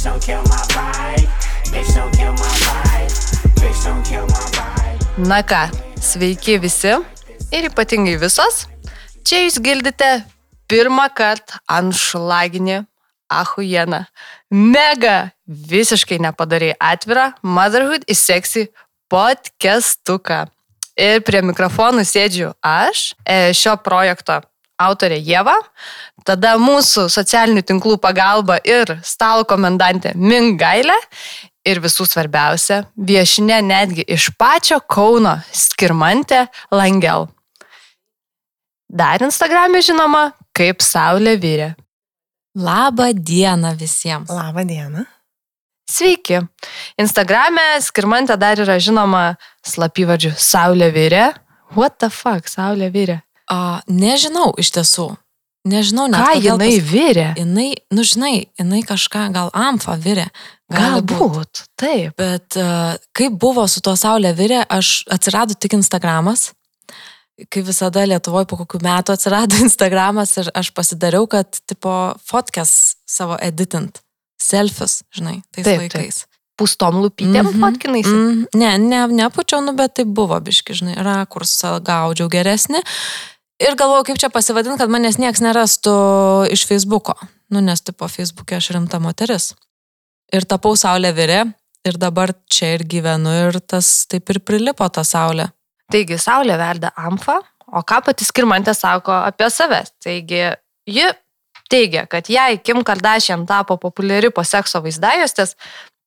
Bitch, don't kill my vibe. Bitch, don't kill my vibe. Bitch, don't kill my vibe. Na ką, sveiki visi ir ypatingai visos. Čia jūs girdite pirmą kartą anšlaginį ahujeną. Mega visiškai nepadariai atvirą Motherhood is Sexy podcastuką. Ir prie mikrofonų sėdžiu aš, e, šio projekto autorė Jėva, tada mūsų socialinių tinklų pagalba ir stalo komendantė Mingailė ir visų svarbiausia, viešinė netgi iš pačio Kauno skirmantė Langel. Dar Instagram'e žinoma, kaip Saulė vyrė. Labą dieną visiems. Labą dieną. Sveiki. Instagram'e skirmantė dar yra žinoma slapyvardžiu Saulė vyrė. What the fuck, Saulė vyrė? A, nežinau iš tiesų. Nežinau, net Ką jinai pas- vyrė? Jinai, nu žinai, jinai kažką gal amfa virė. Gali būt. Galbūt, taip. Bet uh, kaip buvo su tuo Saulė virė, aš atsirado tik Instagramas. Kaip visada Lietuvoje po kokių metų atsirado Instagramas ir aš pasidariau, kad tipo fotkes savo editint. Selfius, žinai, tais Taip, taip, taip. laikais. Pustom lūpytėm mm. -hmm. fotkinaisi. Mm. Mm, ne, ne, nepučiau, nu, bet tai buvo biški, žinai, rakursą gaudžiau geresnį. Ir galvojau, kaip čia pasivadinti, kad manęs niekas nerastų iš Facebooko. Nu, nes tipo Facebook'e aš rimta moteris. Ir tapau Saulė virė. Ir dabar čia ir gyvenu ir tas taip ir prilipo ta Saulė. Taigi, Saulė verda amfa, o ką pati skirmantė sako apie save? Taigi, ji teigia, kad jei Kim Kardashian tapo populiari po sekso vaizdajostės,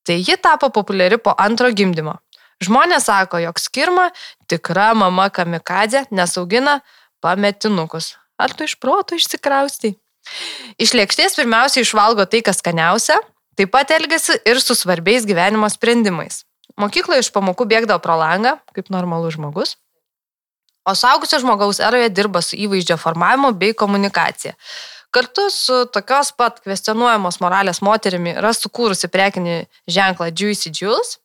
tai ji tapo populiari po antro gimdymo. Žmonės sako, jog skirma tikra mama kamikadė nesaugina pametinukus. Ar tu iš proto išsikraustai? Iš lėkštės pirmiausia išvalgo tai, kas skaniausia, taip pat elgesi ir su svarbiais gyvenimo sprendimais. Mokykloje iš pamokų bėgdavo pro langą, kaip normalus žmogus. O saugusio žmogaus eroje dirba su įvaizdžio formavimu bei komunikacija. Kartu su tokios pat kvestionuojamos moralės moterimi yra sukūrusi prekinį ženklą Juicy Jules.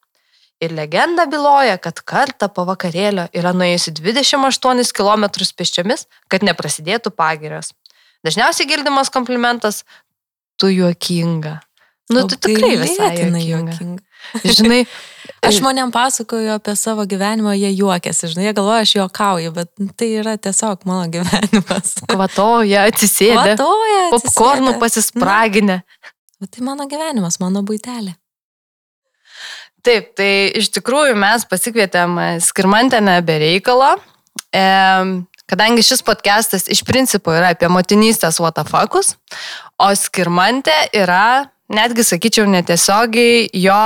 Ir legenda byloja, kad kartą po vakarėlio yra nuėjusi 28 km pėsčiomis, kad neprasidėtų pagirios. Dažniausiai girdimas komplimentas - tu juokinga. Nu, tu tikrai visai juokinga. juokinga. Žinai, Aš žmonėm pasakoju apie savo gyvenimą, jie juokiasi, žinai, jie galvoja, aš juokauju, bet tai yra tiesiog mano gyvenimas. kvatoja, atsisėdė, Vatoja, popkornų pasispraginę. Bet tai mano gyvenimas, mano būtelė. Taip, tai iš tikrųjų mes pasikvietėm e, skirmantę be reikalo, e, kadangi šis podcastas iš principo yra apie motinystės watafakus, o skirmantė yra, netgi sakyčiau, netiesiogiai jo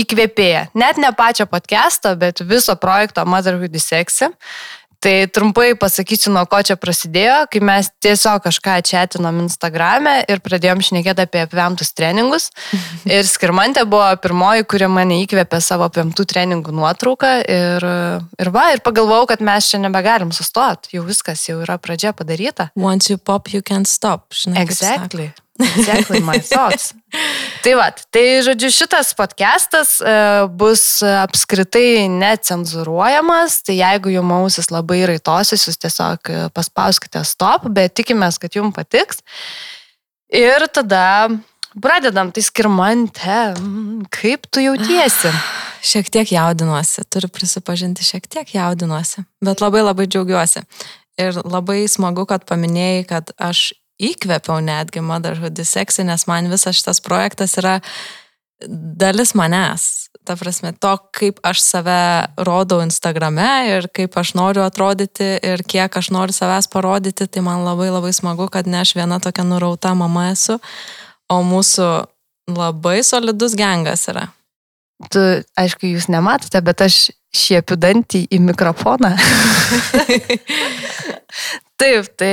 įkvėpėja. Net ne pačio podcast'o, bet viso projekto Motherhood Sexy. Tai trumpai pasakysiu, nuo ko čia prasidėjo, kai mes tiesiog kažką četinom Instagram'e ir pradėjom šnekėti apie apvemtus treningus. Ir skirmantė buvo pirmoji, kuri mane įkvėpė savo apvemtų treningų nuotrauką. Ir, ir va, ir pagalvojau, kad mes čia nebegalim sustoti. Jau viskas, jau yra pradžia padaryta. Once you pop, you can't stop. Žinai, Exactly. Exactly my thoughts. tai va, tai žodžiu, šitas podcastas e, bus apskritai necenzuruojamas, tai jeigu jums ausis labai raitosis, jūs tiesiog e, paspauskite stop, bet tikimės, kad jums patiks. Ir tada pradedam, tai skirmante, mm, kaip tu jautiesi? Šiek tiek jaudinuosi, turiu prisipažinti, šiek tiek jaudinuosi, bet labai labai džiaugiuosi. Ir labai smagu, kad paminėjai, kad aš įkvėpiau netgi Motherhood is Sexy, nes man visas šitas projektas yra dalis manęs. Ta prasme, to, kaip aš save rodau Instagrame ir kaip aš noriu atrodyti ir kiek aš noriu savęs parodyti, tai man labai labai smagu, kad ne aš viena tokia nurauta mama esu, o mūsų labai solidus gengas yra. Tu, aišku, jūs nematote, bet aš šiepiu dantį į mikrofoną. Taip, tai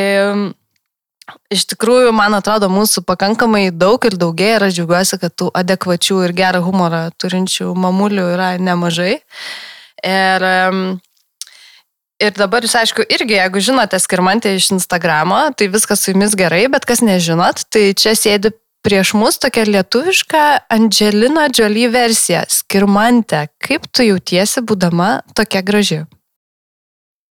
iš tikrųjų, man atrodo, mūsų pakankamai daug ir daugėja ir aš džiaugiuosi, kad tų adekvačių ir gerą humorą turinčių mamulių yra nemažai. Ir, ir dabar jūs, aišku, irgi, jeigu žinote skirmantę iš Instagramo, tai viskas su jumis gerai, bet kas nežinot, tai čia sėdi prieš mus tokia lietuviška Angelina Jolie versija. Skirmantė, kaip tu jautiesi būdama tokia graži?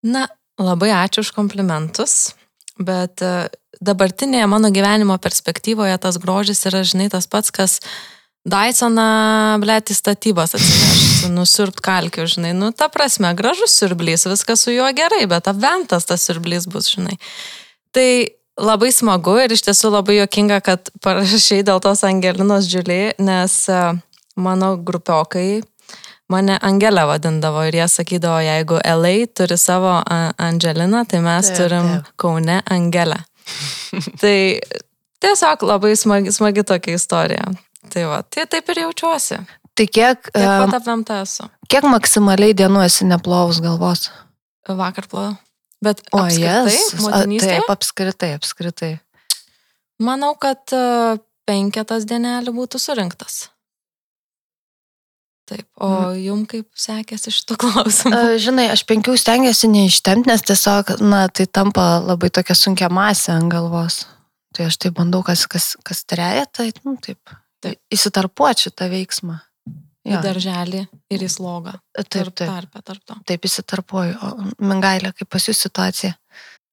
Na, labai ačiū už komplimentus, bet dabartinėje mano gyvenimo perspektyvoje tas grožis yra, žinai, tas pats, kas Dysoną, blėt, į statybas atsinešti, nusirpt kalkių, žinai. Nu, ta prasme, gražus siurblys, viskas su juo gerai, bet apventas tas siurblys bus, žinai. Tai labai smagu ir iš tiesų labai jokinga, kad parašai dėl tos Angelinos Džiulį, nes e, mano grupiokai mane Angelę vadindavo ir jie sakydavo, jeigu LA turi savo Angeliną, tai mes Taip, turim taip. Kaune Angelę. tai tiesiog labai smagi, smagi tokia istorija. Tai va, tai taip ir jaučiuosi. Tai kiek, Taip pat apvemta esu. kiek maksimaliai dienų esi neplovus galvos? Vakar plovau. Bet O, apskritai, jas. motinystėje, Taip, apskritai, apskritai. manau, kad e, penketas dienelį būtų surinktas. Taip, o jum kaip sekėsi šito klausimu? A, Žinai, aš penkių stengiuosi neištemti, nes tiesiog, na, tai tampa labai tokia sunkia masė ant galvos. Tai aš tai bandau, kas, kas, kas treja, tai, nu, taip, Taip. įsitarpuoti šitą veiksmą. Į Jo, darželį ir į slogą. taip, Tarp, taip, tarp, tarp to. taip įsitarpuoju. O, Mingailė, kaip pas jūs situacija?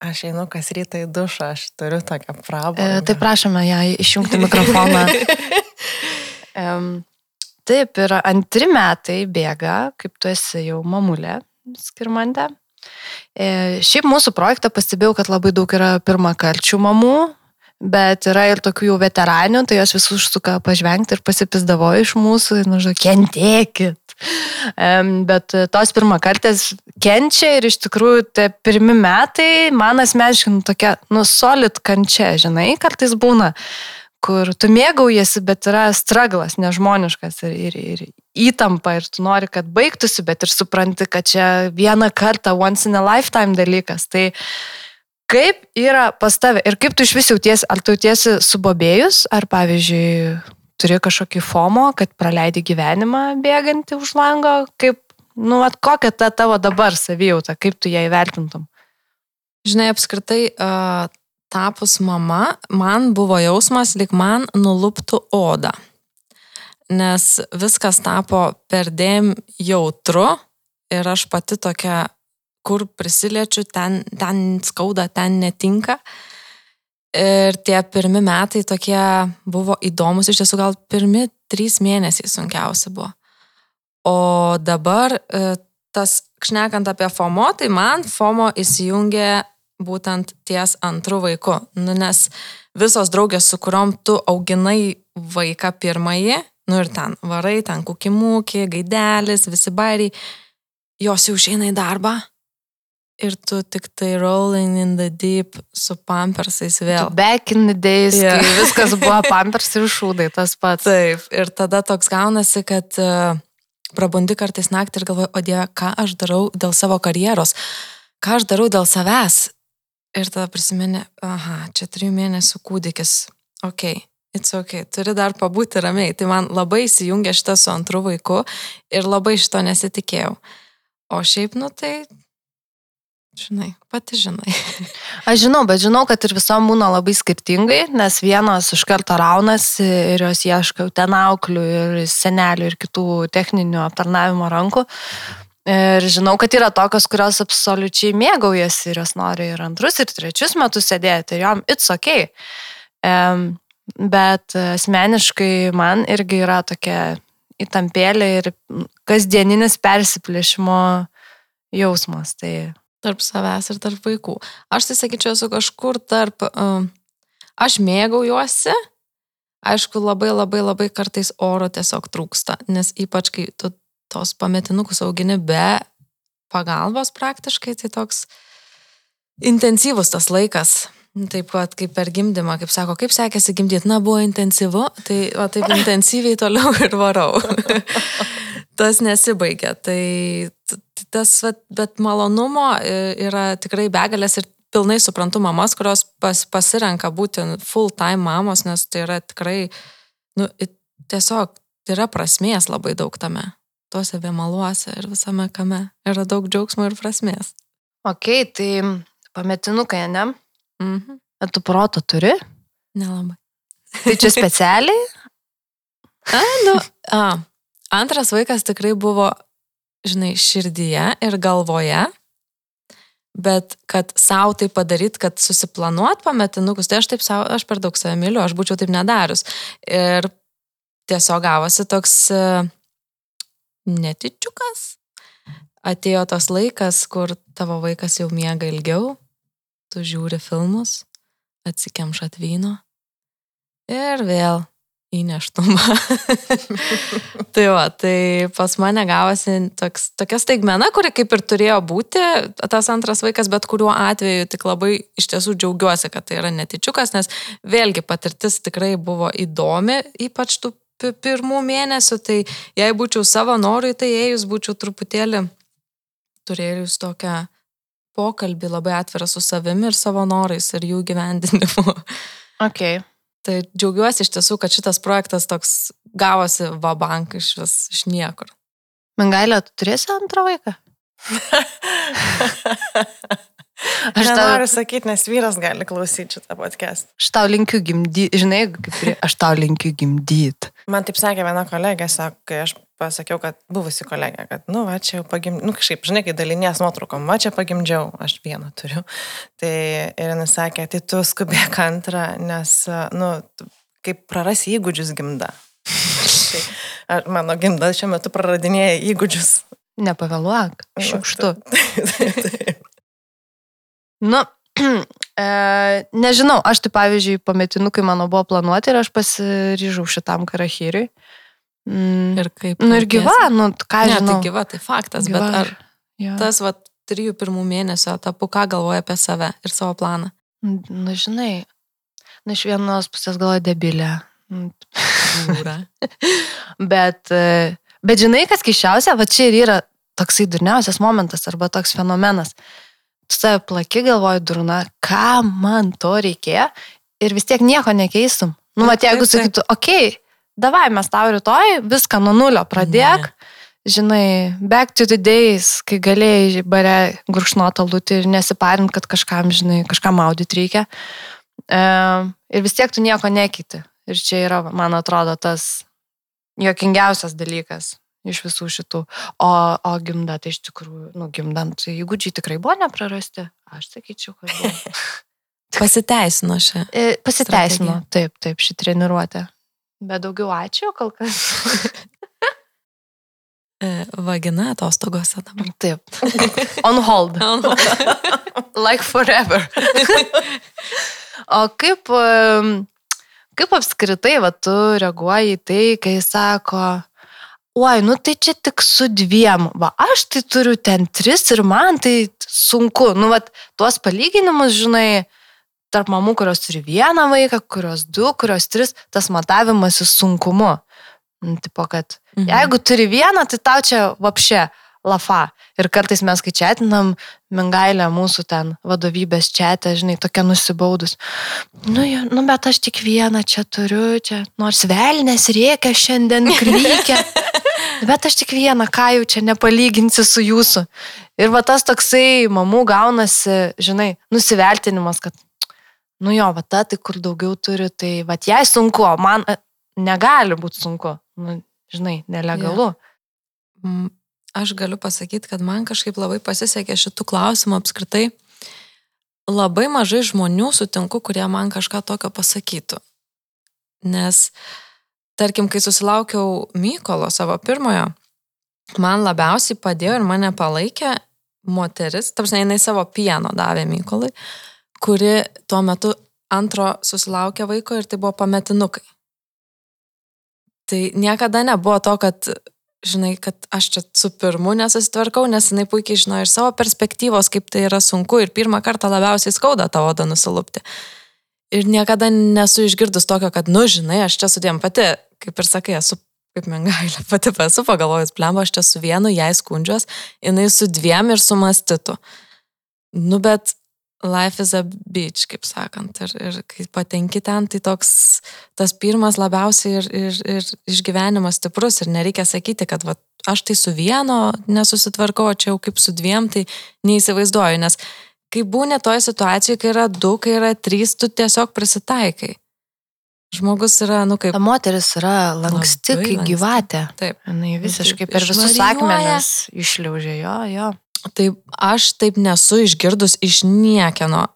Aš einu kas rytą į dušą, aš turiu tokią E, prabangą. tai prašome ją išjungti mikrofoną. Em, taip, ir antri metai bėga, kaip tu esi jau mamulė, skirmantė. E, šiaip mūsų projektą pastebėjau, kad labai daug yra pirmakarčių mamų, bet yra ir tokių jau veteranių, tai jos vis užsuka pažvengti ir pasipizdavo iš mūsų, nu, žinai, kentėkit. Bet tos pirmakartės kenčia ir iš tikrųjų tie pirmi metai man asmeniškai nu, tokia, nu, solid kančia, žinai, kartais būna, kur tu mėgaujasi, bet yra straglas nežmoniškas ir, ir, ir įtampa ir tu nori, kad baigtųsi, bet ir supranti, kad čia vieną kartą, once in a lifetime dalykas. Tai kaip yra pas tave ir kaip tu iš vis jautiesi, ar tu jautiesi subobėjus, ar pavyzdžiui turi kažkokį fomo, kad praleidi gyvenimą bėgantį už lango, kaip, nu, at kokia ta tavo dabar savijauta, kaip tu ją įvertintum? Žinai, apskritai, uh, tapus mama, man buvo jausmas, lik man nuluptų odą. Nes viskas tapo perdėm jautru ir aš pati tokia, kur prisiliečiu, ten, ten skauda, ten netinka. Ir tie pirmi metai tokie buvo įdomus, iš tiesų gal pirmi trys mėnesiai sunkiausi buvo. O dabar e, tas, šnekant apie FOMO, tai man FOMO įsijungė būtent ties antrų vaiku. Nu, nes visos draugės, su kuriuom tu auginai vaiką pirmąjį, nu ir ten varai, ten kukimūkį, gaidelis, visi bairiai, jos jau išeina į darbą ir tu tik tai rolling in the deep su pampersais vėl. Back in the days, yeah. kai viskas buvo pampers ir šūdai, tas pats. Taip, ir tada toks gaunasi, kad uh, prabundi kartais naktį ir galvoji, o Dieve, ką aš darau dėl savo karjeros, ką aš darau dėl savęs. Ir tada prisimeni, aha, čia trijų mėnesių kūdikis, ok, it's ok, turi dar pabūti ramiai. Tai man labai įsijungia šitas su antru vaiku ir labai šito nesitikėjau. O šiaip, nu tai, žinai, pati žinai. Aš žinau, bet žinau, kad ir visom būna labai skirtingai, nes vienos iš karto raunasi ir jos ieško ten auklių ir senelių ir kitų techninių aptarnavimo rankų. Ir žinau, kad yra tokios, kurios absoliučiai mėgaujasi ir jos nori ir antrus, ir trečius metus sėdėti, ir jom it's ok. Em, bet asmeniškai man irgi yra tokia įtampėlė ir kasdieninis persiplėšimo jausmas. Tai tarp savęs ir tarp vaikų. Aš tai sakyčiau, esu kažkur tarp, um, aš mėgaujuosi, aišku, labai labai labai kartais oro tiesiog trūksta, nes ypač kai tu tos pametinukus augini be pagalbos praktiškai, tai toks intensyvus tas laikas. Taip pat kaip per gimdymą, kaip sako, kaip sekėsi gimdyti, na buvo intensyvu, tai va, taip intensyviai toliau ir varau. tas nesibaigia. Tai tas, bet malonumo e, yra tikrai begalės ir pilnai suprantu mamas, kurios pas, pasirenka būti full time mamos, nes tai yra tikrai, nu, tiesiog tai yra prasmės labai daug tame. Tuose vėmaluose ir visame kame yra daug džiaugsmo ir prasmės. ok, tai pametinukai, ne? Mhm. Bet tu proto turi? Nelabai. Tai čia specialiai? A, nu, a, antras vaikas tikrai buvo, žinai, širdyje ir galvoje, bet kad savo tai padaryt, kad susiplanuot pametinukus, tai aš taip savo, aš per daug save myliu, aš būčiau taip nedarius. Ir tiesiog gavosi toks e, netičiukas. Atėjo tas laikas, kur tavo vaikas jau miega ilgiau, tu žiūri filmus, atsikemšat vyno ir vėl įneštumą. tai va, tai pas mane gavosi toks, tokia staigmena, kuri kaip ir turėjo būti tas antras vaikas, bet kuriuo atveju tik labai iš tiesų džiaugiuosi, kad tai yra netičiukas, nes vėlgi patirtis tikrai buvo įdomi, ypač tų pirmų mėnesių, tai jei būčiau savo norui, tai ėjus būčiau truputėlį turėjus tokią pokalbį labai atvirą su savimi ir savo norais ir jų gyvendinimu. Okay. Tai džiaugiuosi iš tiesų, kad šitas projektas toks gavosi vabank iš vis, iš niekur. Mingailė, tu turėsi antrą vaiką? Aš tau- noriu sakyti, nes vyras gali klausyti šitą podcast. Aš tau linkiu gimdyti, žinai, kaip pri- aš tau linkiu gimdyti. Man taip sakė viena kolegė, sako, kai aš pasakiau, kad buvusi kolegė, kad, nu, va, čia jau pagimdžiau, nu, kažkaip, žinai, kai dalinės nuotraukom, va, čia pagimdžiau, aš vieną turiu. Tai ir jis sakė, tai tu skubėk antrą, nes, nu, kaip prarasi įgūdžius gimda. Tai mano gimda šiuo metu praradinėja įgūdžius. Nepavėluok, šiukštu. Taip. Nu, e, nežinau, aš tai pavyzdžiui pametinu, kai mano buvo planuoti ir aš pasiryžau šitam karahiriui. Mm. Ir kaip. Nu ir gyva, nu ką Ne, žinau. tai gyva, tai faktas, Gyva bet ar jo. tas, va, trijų pirmų mėnesio etapu, ką galvoja apie save ir savo planą? Nu, žinai, nu, iš vienos pusės galvoju debilė. Mm. Bet, e, bet žinai, kas keiščiausia, va čia ir yra toksai durniausias momentas arba toks fenomenas. Tu save plaki galvoji, durna, ką man to reikėjo ir vis tiek nieko nekeistum. Nu, va, jeigu sakytų, okei, okay, davai mes tau rytoj viską nuo nulio pradėk. Ne. Žinai, back to the days, kai galėjai bare gurkšnotą lūtį ir nesiparint, kad kažkam, žinai, kažkam maudyti reikia. E, ir vis tiek tu nieko nekeiti. Ir čia yra, man atrodo, tas jokingiausias dalykas iš visų šitų. O, o gimda, tai iš tikrųjų, nu, gimdant, įgūdžiai tikrai buvo neprarasti. Aš sakyčiau, kad buvo. Pasiteisino šią. E, Pasiteisino, Strategija. taip, taip, ši treniruotė. Bet daugiau ačiū kol kas. E, vagina atostogose dabar. Taip. On hold. Like forever. o kaip, kaip apskritai, va, tu reaguoji į tai, kai sako, oi, nu tai čia tik su dviem, va, aš tai turiu ten tris ir man tai sunku. Nu, va, tuos palyginimus, žinai, tarp mamų, kurios turi vieną vaiką, kurios du, kurios tris, tas matavimas į sunkumu. Nu, tipo, kad Mhm. Jeigu turi vieną, tai tau čia vapšė lafa. Ir kartais mes, kai četinam, mingailę mūsų ten vadovybės četę, žinai, tokia nusibaudus. Nu, jo, nu, bet aš tik vieną čia turiu, čia nors velnės rėkia šiandien krykia. Bet aš tik vieną, ką jau čia nepalyginsi su jūsų. Ir va tas toksai mamų gaunasi, žinai, nusiveltinimas, kad, nu jo, va ta, tai kur daugiau turi, tai va jai sunku, man e, negali būti sunku. Nu, žinai, nelegalu. Mm, Aš galiu pasakyti, kad man kažkaip labai pasisekė šitų klausimų apskritai. Labai mažai žmonių sutinku, kurie man kažką tokio pasakytų. Nes, tarkim, kai susilaukiau Mykolo savo pirmojo, man labiausiai padėjo ir mane palaikė moteris, tarsi jinai savo pieno davė Mykolai, kuri tuo metu antro susilaukė vaiko ir tai buvo pametinukai. Tai niekada nebuvo to, kad, žinai, kad aš čia su pirmu nesusitvarkau, nes jinai puikiai žino iš savo perspektyvos, kaip tai yra sunku ir pirmą kartą labiausiai skauda tą odą nusilupti. Ir niekada nesu išgirdus tokio, kad, nu, žinai, aš čia sudėm pati, kaip ir sakai, esu kaip mengailė, pati esu pagalvojus, blemba, aš čia su vienu, jai skundžios, jinai su dviem ir su mastitu. Nu, bet life is a beach, kaip sakant. Ir, ir kai patenki ten, tai toks tas pirmas labiausiai ir, ir, ir išgyvenimas stiprus. Ir nereikia sakyti, kad va, aš tai su vieno nesusitvarkau, čia jau kaip su dviem, tai neįsivaizduoju. Nes kai būni toje situacijoje, kai yra du, kai yra trys, tu tiesiog prisitaikai. Žmogus yra, nu kaip. Ta moteris yra lanksti, Labai kai lanksti. gyvatė. Taip. Jis visiškai per visus akmenis išliaužė jo, jo. Tai aš taip nesu išgirdus iš niekieno,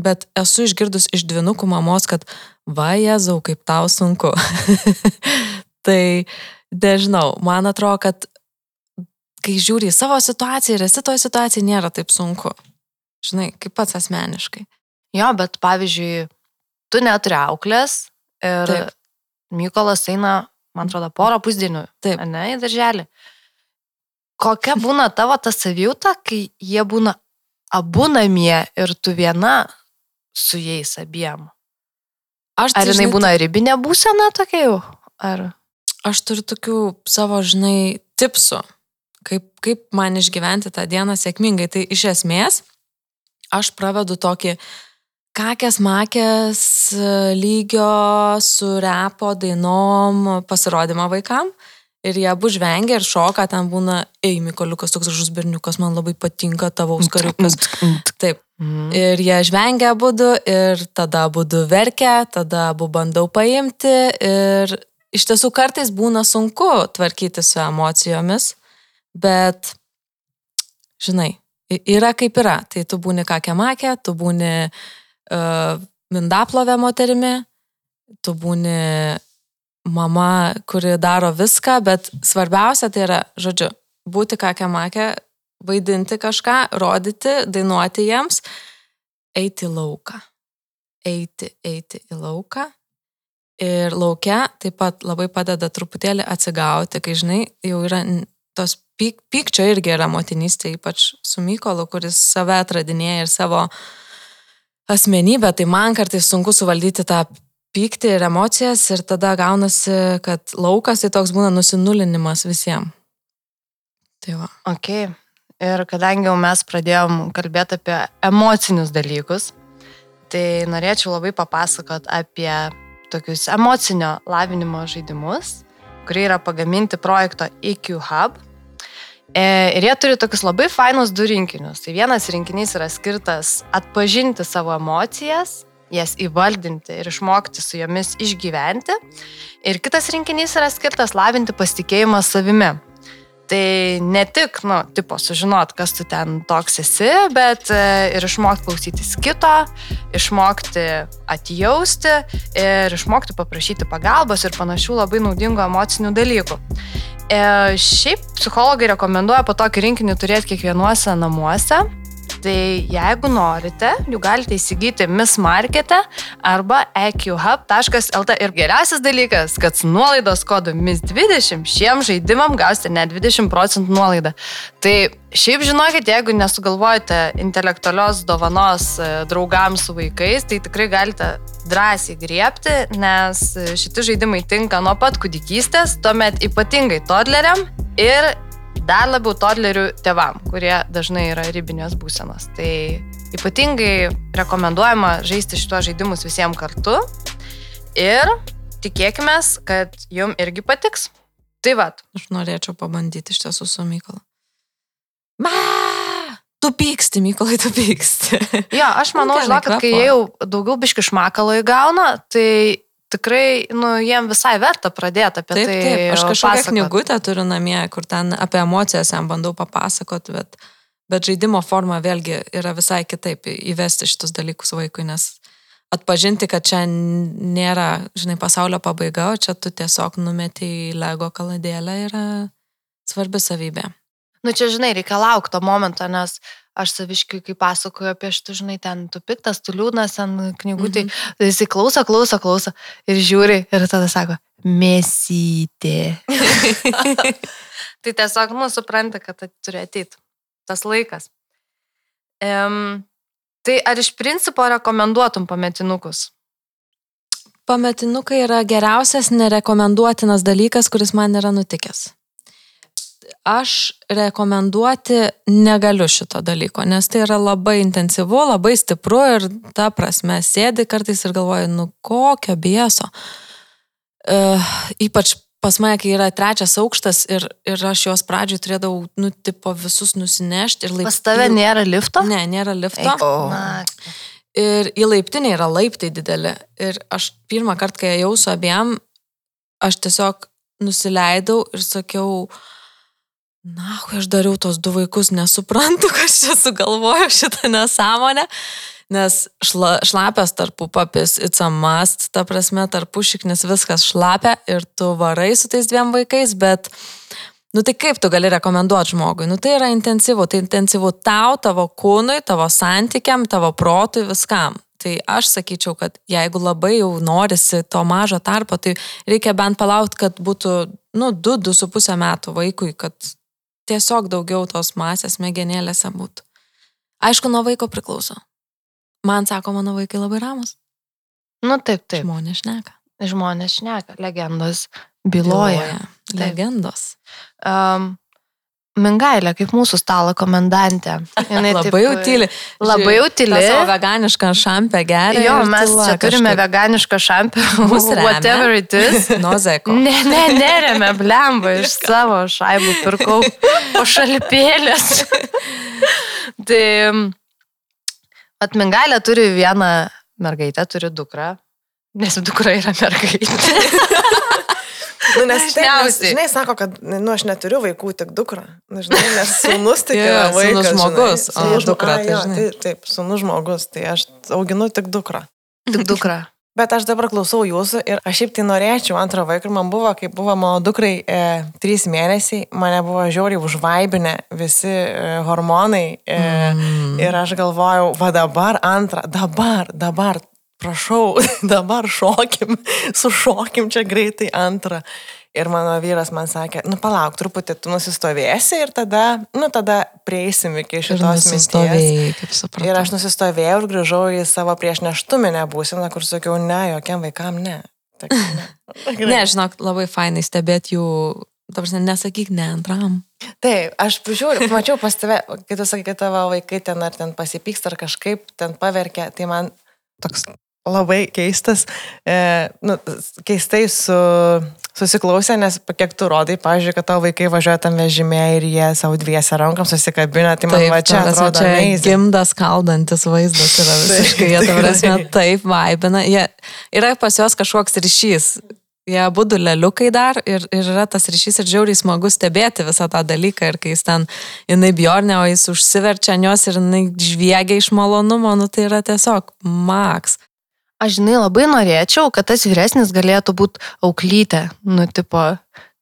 bet esu išgirdus iš dvinukų mamos, kad va, Jėzau, kaip tau sunku. Tai nežinau, man atrodo, kad kai žiūri į savo situaciją ir esi toje situacijoje, nėra taip sunku. Žinai, kaip pats asmeniškai. Jo, bet pavyzdžiui, tu neturi auklės ir Taip. Mykolas eina, man atrodo, porą pusdienių. Taip. Ne, į darželį. Kokia būna tavo ta savijūta, kai jie būna abu namie ir tu viena su jais abiem? Aš, Ar tai, jinai žinai, būna ribinė būsena tokia jau? Ar... Aš turiu tokių savo, žinai, tipsų, kaip, kaip man išgyventi tą dieną sėkmingai. Tai iš esmės aš pravedu tokį kakės makės e, lygio su repo dainom pasirodymą vaikam. Ir jie abu žvengia ir šoka, ten būna, ei, Mikoliukas, toks žus berniukas, man labai patinka tavo auskariukas. Taip. Mhm. Ir jie žvengia būdu ir tada būdu verkia, tada abu bandau paimti ir iš tiesų kartais būna sunku tvarkyti su emocijomis, bet, žinai, yra kaip yra. Tai tu būni kakė makė, tu būni uh, mindaplovė moterimi, tu būni mama, kuri daro viską, bet svarbiausia tai yra, žodžiu, būti kakė makė, vaidinti kažką, rodyti, dainuoti jiems, eiti į lauką. Eiti, eiti į lauką. Ir laukia taip pat labai padeda truputėlį atsigauti, kai žinai, jau yra tos pyk, pykčio irgi yra motinystė, ypač su Mykolu, kuris save atradinėja ir savo asmenybę, tai man kartais sunku suvaldyti tą pyktį ir emocijas ir tada gaunasi, kad laukas tai toks būna nusinulinimas visiems. Tai va. Ok. Ir kadangi jau mes pradėjom kalbėti apie emocinius dalykus, tai norėčiau labai papasakot apie tokius emocinio lavinimo žaidimus, kurie yra pagaminti projekto EQ Hub. E, Ir jie turi tokius labai fainus du rinkinius. Tai vienas rinkinys yra skirtas atpažinti savo emocijas, jas įvaldinti ir išmokti su jomis išgyventi. Ir kitas rinkinys yra skirtas lavinti pasitikėjimą savimi. Tai ne tik, nu, tipo, sužinot, kas tu ten toks esi, bet e, ir išmokti klausytis kito, išmokti atjausti ir išmokti paprašyti pagalbos ir panašių labai naudingų emocinių dalykų. E, šiaip psichologai rekomenduoja po tokį rinkinį turėti kiekvienuose namuose. Tai jeigu norite, jų galite įsigyti Miss Markete arba eqhub.lt. Ir geriausias dalykas, kad su nuolaidos kodu MIS20 šiem žaidimam gausite net 20 procentų nuolaidą. Tai šiaip žinokit, jeigu nesugalvojate intelektualios dovanos e, draugams su vaikais, tai tikrai galite drąsiai griepti, nes šitie žaidimai tinka nuo pat kūdikystės, tuomet ypatingai toddleriam ir dar labiau toddlerių tevam, kurie dažnai yra ribinės būsenos. Tai ypatingai rekomenduojama žaisti šituos žaidimus visiems kartu ir tikėkime, kad jum irgi patiks. Tai vad, Aš norėčiau pabandyti iš tiesų su Mykolu. Ma! Tu pyksti, Mykolai, tu pyksti. jo, aš manau, žinok, kad kai jau daugiau biški šmakalo įgauna, tai tikrai, nu, jiem visai verta pradėti apie Taip, tai. taip, aš kažkokią pasakot. knygutę turiu namie, kur ten apie emocijas jam bandau papasakot, bet, bet žaidimo forma vėlgi yra visai kitaip įvesti šitus dalykus vaikui, nes atpažinti, kad čia nėra, žinai, pasaulio pabaiga, o čia tu tiesiog numeti į Lego kaladėlę yra svarbi savybė. Nu čia, žinai, reikia laukti to momento, nes aš saviškai, kai pasakoju apie šitą, žinai, ten tu piktas, tu liūdnas, ten knygutį, mhm. tai jisai klauso, klauso, klauso ir žiūri ir tada sako, mėsytė. tai tiesiog, nu, supranta, kad tai turi ateiti tas laikas. Um, tai ar iš principo rekomenduotum pametinukus? Pametinukai yra geriausias nerekomenduotinas dalykas, kuris man yra nutikęs. Aš rekomenduoti negaliu šito dalyko, nes tai yra labai intensyvu, labai stipru ir ta prasme sėdi kartais ir galvoju, nu kokio bieso. Uh, ypač pas mane, kai yra trečias aukštas ir, ir aš jos pradžioj turėdavau, nu, tipo visus nusinešti ir laiptinį. Pas tave nėra lifto? Ne, nėra lifto. Eik, na, Ir į laiptinę yra laiptai dideli. Ir aš pirmą kartą, kai ėjau su abiem, aš tiesiog nusileidau ir sakiau, na, kai aš dariau tos du vaikus, nesuprantu, kas čia sugalvojo šitą nesąmonę. Nes šla, šlapės tarpupapis, it's a must, ta prasme, tarpušiknis viskas šlapia ir tu varai su tais dviem vaikais, bet, nu tai kaip tu gali rekomenduoti žmogui? Nu tai yra intensyvu, tai intensyvu tau, tavo kūnui, tavo santykiam, tavo protui, viskam. Tai aš sakyčiau, kad jeigu labai jau norisi to mažo tarpo, tai reikia bent palaukti, kad būtų, nu, 2-2,5 metų vaikui, kad tiesiog daugiau tos masės mėgenėlėse būtų. Aišku, nuo vaiko priklauso. Man sako, mano vaikai labai ramus. Nu taip, taip. Žmonės šneka. Žmonės šneka, legendos byloja. Taip. Legendos. Um, Mingailė, kaip mūsų stalo komendantė. Jinai Labai jau tyli. Labai. Ta Savo veganišką šampę geria. Jo, mes tyla čia turime kažkaip. veganišką šampę. Remia. Whatever it is. Nuo zeko. Ne, ne, neremia, blemba, iš savo šaibų pirkau pašalpėlės. tai atmingailė turi vieną mergaitę, turi dukrą, nes dukra yra mergaitė. Nu, nes, taip, nes, žinai, sako, kad, nu, aš neturiu vaikų, tik dukrą. Nu, žinai, nes sunus tik Jo, yra vaikas. žinai. žmogus, o Sūnus žmo- dukra, tai jo, žinai. Taip, sunus žmogus, tai aš auginu tik dukrą. Tik dukra. Bet aš dabar klausau jūsų ir aš šiaip tai norėčiau antrą vaiką ir man buvo, kai buvo mano dukrai e, trys mėnesiai, mane buvo žiauriai užvaibinę visi e, hormonai e, mm. ir aš galvojau, va dabar antrą, dabar, dabar, prašau, dabar šokim, sušokim čia greitai antrą. Ir mano vyras man sakė, nu palauk, truputį tu nusistovėsi ir tada, nu tada prieisim iki šitos minties. Ir aš nusistovėjau ir grįžau į savo prieš neštuminę būseną, kur sakiau, ne, jokiam vaikam ne. Tak, ne. Ne, žinok, labai fainai stebėti jų, dabar nesakyk ne antram. Taip, aš pažiūrėjau, mačiau pas tave, kai tu sakai, kad tavo vaikai ten ar ten pasipyksta ar kažkaip ten paverkia, tai man toks labai keistas, e, nu, keistai su, susiklausė, nes kiek tu rodai, pažiūrėjau, kad tavo vaikai važiuoja tam vežimė ir jie savo dviese rankom susikabina, tai man va čia atrodo, čia amazing. gimdas kaldantis vaizdas yra visiškai, jie ta prasme taip vaibina, jie, yra pas juos kažkoks ryšys. Jie būtų leliukai dar ir, ir yra tas ryšys ir žiauriai smagu stebėti visą tą dalyką ir kai jis ten, jinai bjornė, o jis užsiverčia jos ir jinai žviegia iš malonumo, nu tai yra tiesiog maks. Aš žinai, labai norėčiau, kad tas vyresnis galėtų būti auklytė, nu, tipo,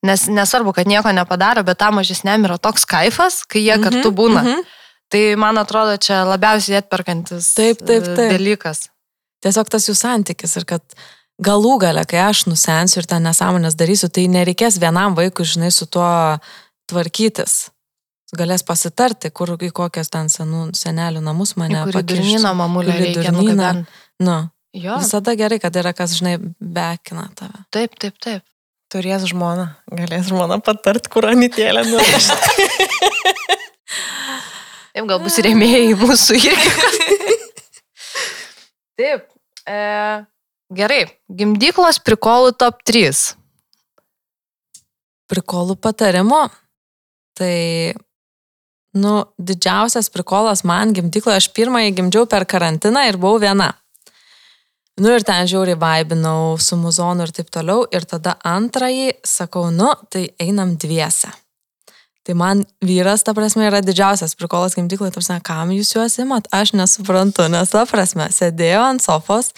nes nesvarbu, kad nieko nepadaro, bet tam mažesniam yra toks kaifas, kai jie kartu būna. mhm. Tai man atrodo, čia labiausiai atperkantis Taip, taip, e, taip. dalykas. Tiesiog tas jų santykis ir kad galų gale, kai aš nusensiu ir ten nesąmonės darysiu, tai nereikės vienam vaikui, žinai, su tuo tvarkytis. Galės pasitarti, kur į kokias ten senų, senelių namus mane pakišti. durnyną mamulę durnyną. Nu, Jo, visada gerai, kad yra kas, žinai, bekina tave. taip, taip, taip. Turės žmona, galės žmona patart, kur anytėlė nuvežti. Taip, gal bus rėmėjai mūsų irgi. taip. E, gerai, gimdyklos prikolų top 3. Prikolų patarimo. Tai, nu, didžiausias prikolas man gimdykloje, aš pirmąjį gimdžiau per karantiną ir buvau viena. Nu ir ten žiauriai vaibinau su muzonu ir taip toliau. Ir tada antrąjį sakau, nu, tai einam dviese. Tai man vyras, ta prasme, yra didžiausias prikolas gimdykloje, ta prasme, kam jūs juos imat, aš nesuprantu, nes ta prasme, sėdėjau ant sofos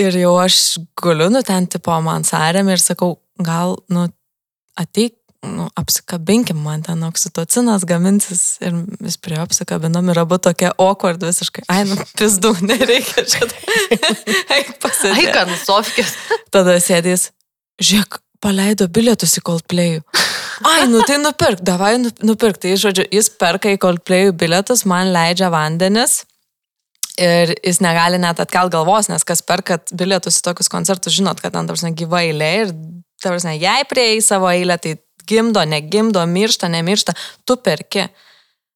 ir jau aš guliu, nu ten tipo man sarėm ir sakau, gal, nu, ateik, nu, apsikabinkim, man ten oksitocinas gaminsis ir vis prie apsikabinom ir abu tokie awkward visiškai, ai, nu, pizdu, nereikia čia. Eik pasėdėti. Ai, kad nusofkės. Tada sėdės, žiūrėk, paleido bilietus į Coldplay. Ai, nu tai nupirk, davai nu- nupirk. Tai, žodžiu, jis perka į Coldplay bilietus, man leidžia vandenis. Ir jis negali net atkel galvos, nes kas perkat bilietus į tokius koncertus, žinot, kad ten, tarsi, gyva eilė ir, tarsi, jei prieėjai savo eilę, tai gimdo, negimdo, miršta, nemiršta, tu perki.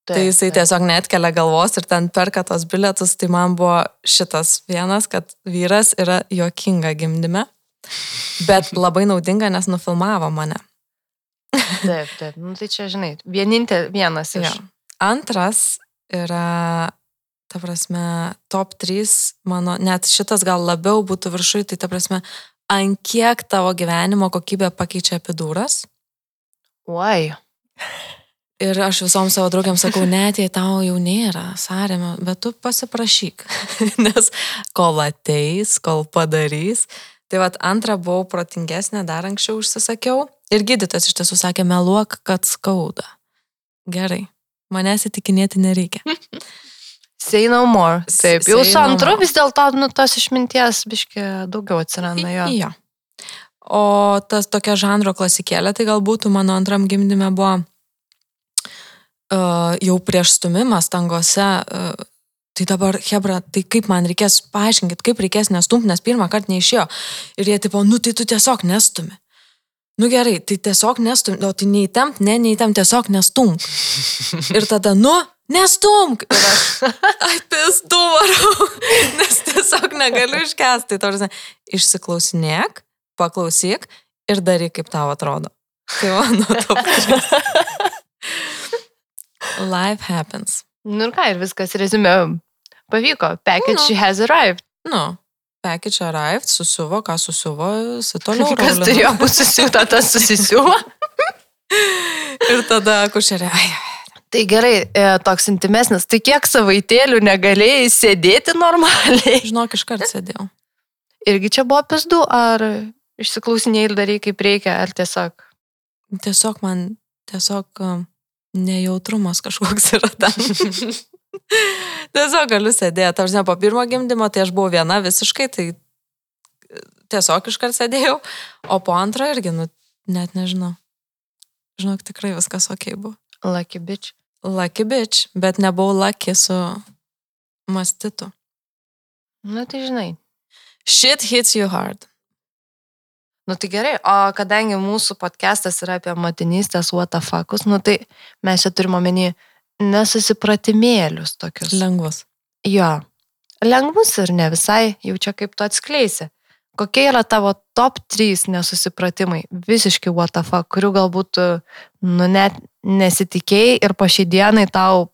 Taip, tai jisai taip. tiesiog netkelia galvos ir ten perka tos bilietus, tai man buvo šitas vienas, kad vyras yra jokinga gimdyme, bet labai naudinga, nes nufilmavo mane. Taip, taip. Nu, tai čia, žinai, vienintelis vienas iš. Jo. Antras yra, ta prasme, top 3, mano, net šitas gal labiau būtų viršui, tai ta prasme, ant kiek tavo gyvenimo kokybę pakeičia epidūras. Oi. Ir aš visom savo draugiam sakau, net jei tau jau nėra sąrėmio, bet tu pasiprašyk, nes kol ateis, kol padarys. Tai vad antrą buvau protingesnė, dar anksčiau užsisakiau. Ir gydytas iš tiesų sakė, meluok, kad skauda. Gerai, manęs įtikinėti nereikia. Say no more. Taip, jau su no antru more. vis dėlto, nu, tos išminties biški daugiau atsiranda jo. Jo. O tas tokia žanro klasikėlė, tai galbūt mano antram gimdyme buvo uh, jau prieš stumimą stangose. Uh, tai dabar, Hebra, tai kaip man reikės paaiškinkit, kaip reikės nestumti, nes pirmą kartą neišėjo. Ir jie tipo, nu tai tu tiesiog nestumi. Nu gerai, tai tiesiog nestum, o tai neįtempt, ne, neįtempt, tiesiog nestumk. Ir tada, nu, nestumk. Ir aš, ai, pizdu varau, nes tiesiog negaliu iškesti. Tai tarsi, išsiklausinėk, paklausyk ir daryk, kaip tau atrodo. Tai mano top. Life happens. Nu ir ką, ir viskas rezumė. Pavyko. Package Nu. has arrived. Nu, package arrived, susiuvo, ką susiuvo, su toliau. Kas rolina. turėjo būti susisiūta, tas susisiūva. Ir tada kušerė, ai, Tai gerai, e, toks intimesnis. Tai kiek savaitėlių negalėjai sėdėti normaliai? žinok, iškart sėdėjau. Irgi čia buvo pizdu, ar išsiklausinėjai ir darai kaip reikia, ar tiesiog. Tiesiog man, tiesiog um, nejautrumas kažkoks yra ten. tiesiog galiu sėdėti. Aš ne po pirmo gimdymo, tai aš buvau viena visiškai, tai e, tiesiog iškart sėdėjau, o po antro irgi, nu, net nežinau. Žinok, tikrai viskas ok buvo. Lucky bitch. Lucky bitch, bet nebuvau lucky su mastitu. Na tai žinai. Shit hits you hard. Nu tai gerai, o kadangi mūsų podcastas yra apie motinystės watafakus, nu tai mes čia turime omeny nesusipratimėlius tokius. Lengvas. Jo, lengvus ir ne visai, jau čia kaip tu atskleisi. Kokie yra tavo top 3 nesusipratimai, visiškai watafa, kurių galbūt nu net nesitikėjai ir po šį dienai tau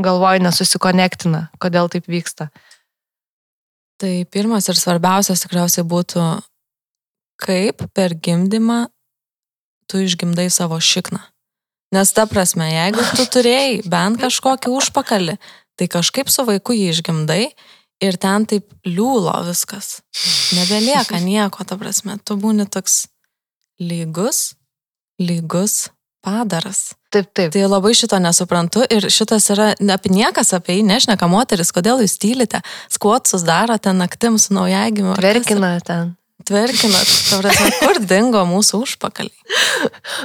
galvoj nesusikonektina, kodėl taip vyksta. Tai pirmas ir svarbiausias tikriausiai būtų, kaip per gimdymą tu išgimdai savo šikną. Nes ta prasme, jeigu tu turėjai bent kažkokį užpakalį, tai kažkaip su vaiku jį išgimdai ir ten taip liūlo viskas. Nebelieka nieko, ta prasme, tu būni toks lygus, lygus padaras. Taip, taip. Tai labai šito nesuprantu ir šitas yra, ne apie niekas apie jį nešneka moteris, kodėl jūs tylite, skuotsus darote naktim su naujagimiu. Verkina ten. Prasme, kur dingo mūsų užpakaliai.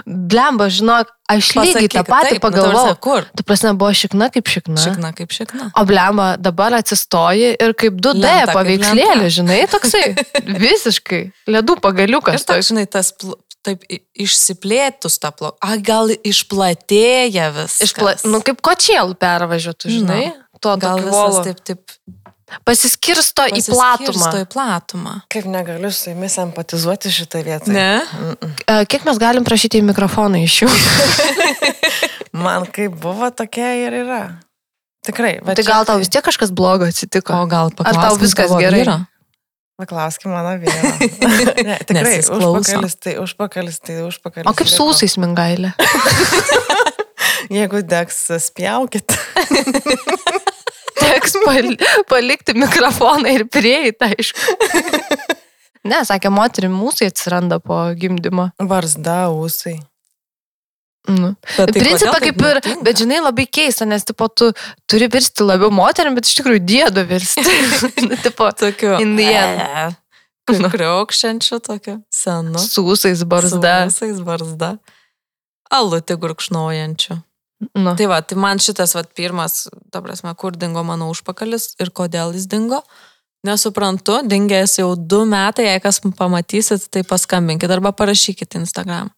Blemba, žinok, aš lygiai tą Pasakyk, patį taip, nu, pagalvojau. Kur? Tu prasme, buvo šikna kaip šikna. Šikna kaip šikna. O blemba, dabar atsistoji ir kaip 2D Lenta kaip paveikslėlė, lenta. žinai, toksai. Visiškai. Ledų Ir pagaliukas. toks, žinai, tas pl- taip išsiplėtus tą plauką. A, gal išplatėja vis. Išpla... Nu, kaip kočielų pervažiuotų, žinai. Tuo gal tokiu visas volu. taip, taip Pasiskirsto į platumą. pasiskirsto į platumą. Kaip negaliu su jumis empatizuoti šitą vietą. Ne? E, Kiek mes galim prašyti į mikrofoną iš jų? Man kaip buvo, tokia ir yra. Tikrai. va Tai čia- gal tau vis tiek kažkas blogo atsitiko? O gal paklausk. tau viskas gerai? Paklauskime mano vyro. ne, tikrai, užpakalis tai užpakalis, tai užpakalis. O kaip liko. sūsais mingailė? Jeigu degs, spjaukit. Teks pal palikti mikrofoną ir prieiti, aišku. Ne, sakė, moterim mūsų atsiranda po gimdymo. Varzda, ūsai. Nu. Tai Principą kaip ir, nutinka? bet žinai, labai keista, nes tipo, tu turi virsti labiau moterim, bet iš tikrųjų dėdo virsti. Nu, tipo, Tokiu. In the end. Kriaukščiančiu tokiu senu. sūsais barzda. Su visais barzda. Alutį gurkšnojančiu. Nu. Tai va, tai man šitas va pirmas, ta prasme, kur dingo mano užpakalis ir kodėl jis dingo. Nesuprantu, dingęs jau du metai, jei kas pamatysit, tai paskambinkit arba parašykit Instagram.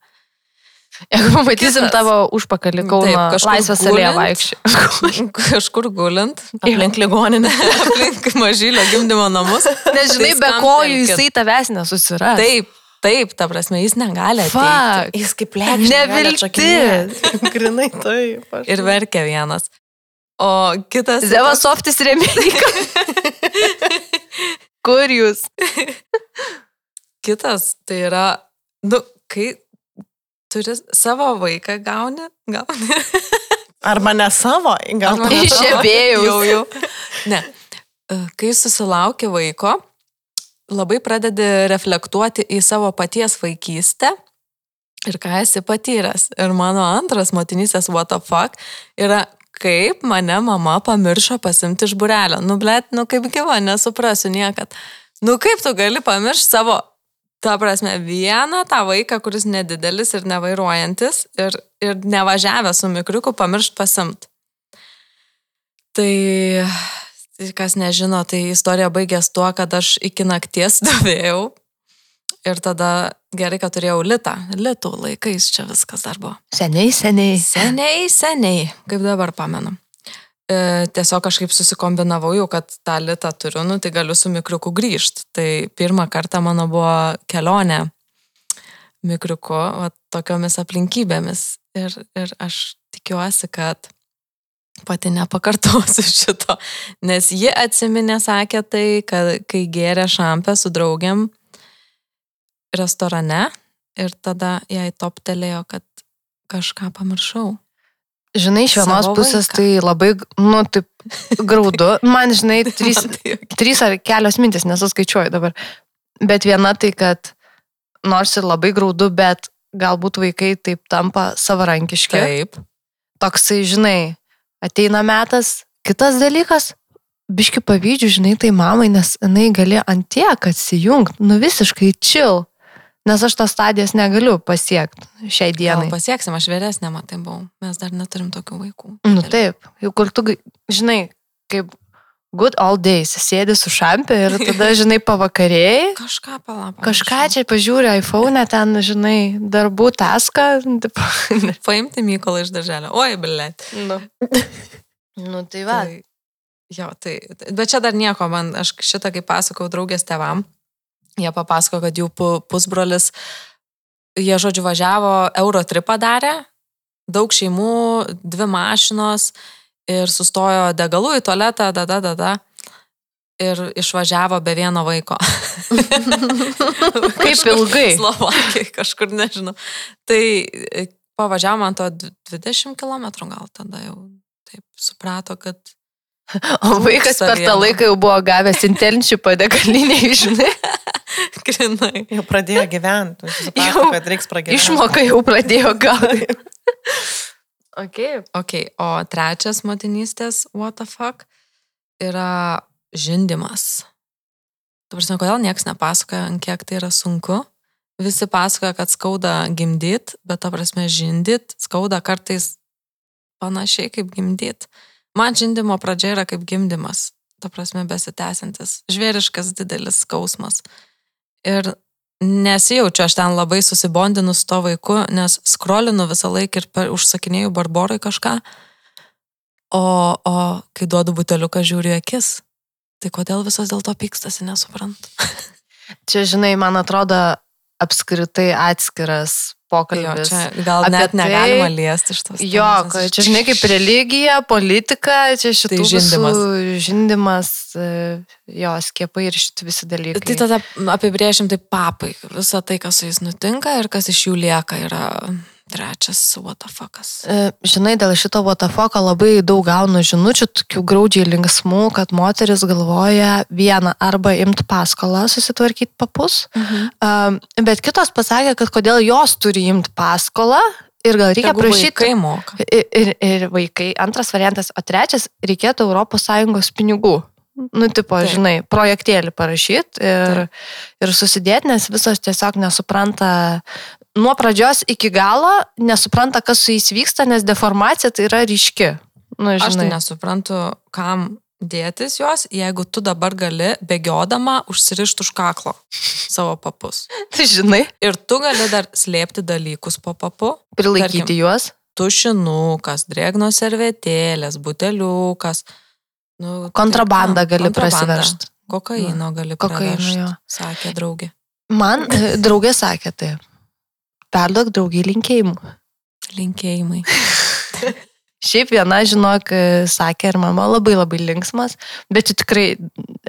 Jeigu pamatysim Kitas. tavo užpakalį, Taip, Kauno kažkur laisvės alėje vaikščiai. Kažkur gulint, aplink ligoninę, aplink mažylio gimdymo namus. Nežinai, Tai be kojų jisai tavęs nesusiras. Taip, taip, ta prasme, jis negali ateiti. Fuck. Jis kaip lėkščiai. Neviltis. Grinai taip. aš- Ir verkia vienas. O kitas. Zevas softis remėjikas. Kur jūs? Kitas tai yra, nu, kai turi savo vaiką gauni, gauni. Arba ne savo, gal Arba tu ne Iš savo. ebėjaus. Jau, jau. Ne. E, Kai susilauki vaiko, labai pradedi reflektuoti į savo paties vaikystę ir ką esi patyręs. Ir mano antras motinysės what the fuck yra, kaip mane mama pamiršo pasimti iš burelio. Nu, blėt, nu kaip gyva, nesuprasiu niekad. Nu, kaip tu gali pamiršti savo, ta prasme, vieną tą vaiką, kuris nedidelis ir nevairuojantis ir, ir nevažiavęs su mikriuku, pamiršti pasimt. Tai, tai kas nežino, tai istorija baigės tuo, kad aš iki nakties stovėjau ir tada gerai, kad turėjau litą. Litų laikais čia viskas dar buvo. Seniai, seniai. Seniai, seniai, kaip dabar pamenu. E, tiesiog kažkaip susikombinavau jau, kad tą litą turiu, nu tai galiu su mikriuku grįžti. Tai pirmą kartą mano buvo kelionė mikriuku, va, tokiomis aplinkybėmis. Ir, ir aš tikiuosi, kad pati nepakartosiu šito, nes ji atsiminė, sakė tai, kad kai gėrė šampę su draugiam restorane ir tada jai toptelėjo, kad kažką pamiršau. Žinai, iš vienos pusės vaiką. tai labai, nu, taip, graudu. Man, žinai, trys, Man tai juokinga. trys ar kelios mintis, nesuskaičiuoju dabar. Bet viena tai, kad nors ir labai graudu, bet galbūt vaikai taip tampa savarankiški. Taip. Toksai, žinai, ateina metas. Kitas dalykas, biški pavydžiu, žinai, tai mamai, nes jinai gali ant tiek atsijungti, nu visiškai chill. Nes aš tos stadijas negaliu pasiekti šiai Gal dienai. pasieksim, aš vyresnė, matai, buvau. Mes dar neturim tokių vaikų. Nu taip, jau kur tu, žinai, kaip good old days, sėdi su šampė ir tada, žinai, pavakarėjai, Kažką palapą. kažką čia pažiūri iPhone, ten, žinai, darbų taską. Paimti Mykolą iš darželio. Oi, blėt. Nu. nu tai va. Tai, jo, tai, bet čia dar nieko, man, aš šitą kaip pasakau draugės tevam, jie papasako, kad jų pu- pusbrolis, jie, žodžiu, važiavo, euro tripą darė, daug šeimų, dvi mašinos ir sustojo degalų į tualetą, da, da, da, da. Ir išvažiavo be vieno vaiko. Kaip ilgai? Slovakijai, kažkur nežinau. Tai e, pavažiavo man to d- 20 km gal tada jau taip suprato, kad O vaikas per tą laiką jau buvo gavęs intenčių padegalinį, žinai, grinai. Jau pradėjo gyventi, Jau suprato, kad reiks pragyventi. išmoka jau pradėjo gauti. Okay. Ok, o trečias motinystės, what the fuck, yra žindimas. Tu prasme, kodėl niekas nepasakoja, kiek tai yra sunku. Visi pasakoja, kad skauda gimdyt, bet ta prasme žindyt skauda kartais panašiai kaip gimdyt. Man žindimo pradžia yra kaip gimdymas, ta prasme besitęsiantis, žvėriškas didelis skausmas. Ir nesijaučiu aš ten labai susibondinu su to vaiku, nes skrolinu visą laiką ir per, užsakinėjau barborai kažką, o, o kai duodu buteliuką žiūriu akis, tai kodėl visos dėl to pykstasi, nesuprantu. Čia, žinai, man atrodo apskritai atskiras Jo, pokalbis. čia gal net tai- negalima liesti iš tos. Jo, kad čia žinai kaip religija, politika, čia Tai žindymas. visų žindimas, e, jo, skiepai ir šitų visi dalykai. Tai tada apibriešim tai papai. Visą tai, kas su jais nutinka ir kas iš jų lieka, yra trečias fuckas. E, Žinai, dėl šito Wotafoko labai daug gaunu žinučių, tokių graudžiai linksmų, kad moteris galvoja vieną arba imti paskolą, susitvarkyti papus, Mhm. bet kitos pasakė, kad kodėl jos turi imti paskolą ir gal reikia Tegu prašyti. Vaikai moka. Ir, ir, ir vaikai. Antras variantas, o trečias, reikėtų ES pinigų. Nu, tipo. Taip. žinai, projektėlį parašyti ir, Taip. ir susidėti, nes visos tiesiog nesupranta, nuo pradžios iki galo nesupranta, kas su jais vyksta, nes deformacija tai yra ryški. Nu, Aš tai žinai. nesuprantu, kam dėtis juos, jeigu tu dabar gali bėgiodama užsirišti už kaklo savo papus. Tai žinai, Ir tu gali dar slėpti dalykus po papu. prilaikyti Tarkim. juos. Tušinukas, drėgnos servetėlės, buteliukas. Nu, Kontrabandą tai gali prasivežti. Kokaino gali Kokaino, pravežti, jo. sakė draugė. Man e, draugė sakė taip. Perduok draugiai linkėjimų. Linkėjimai. Šiaip viena, žinok, e, sakė, ir mama labai labai linksmas, bet čia tikrai e,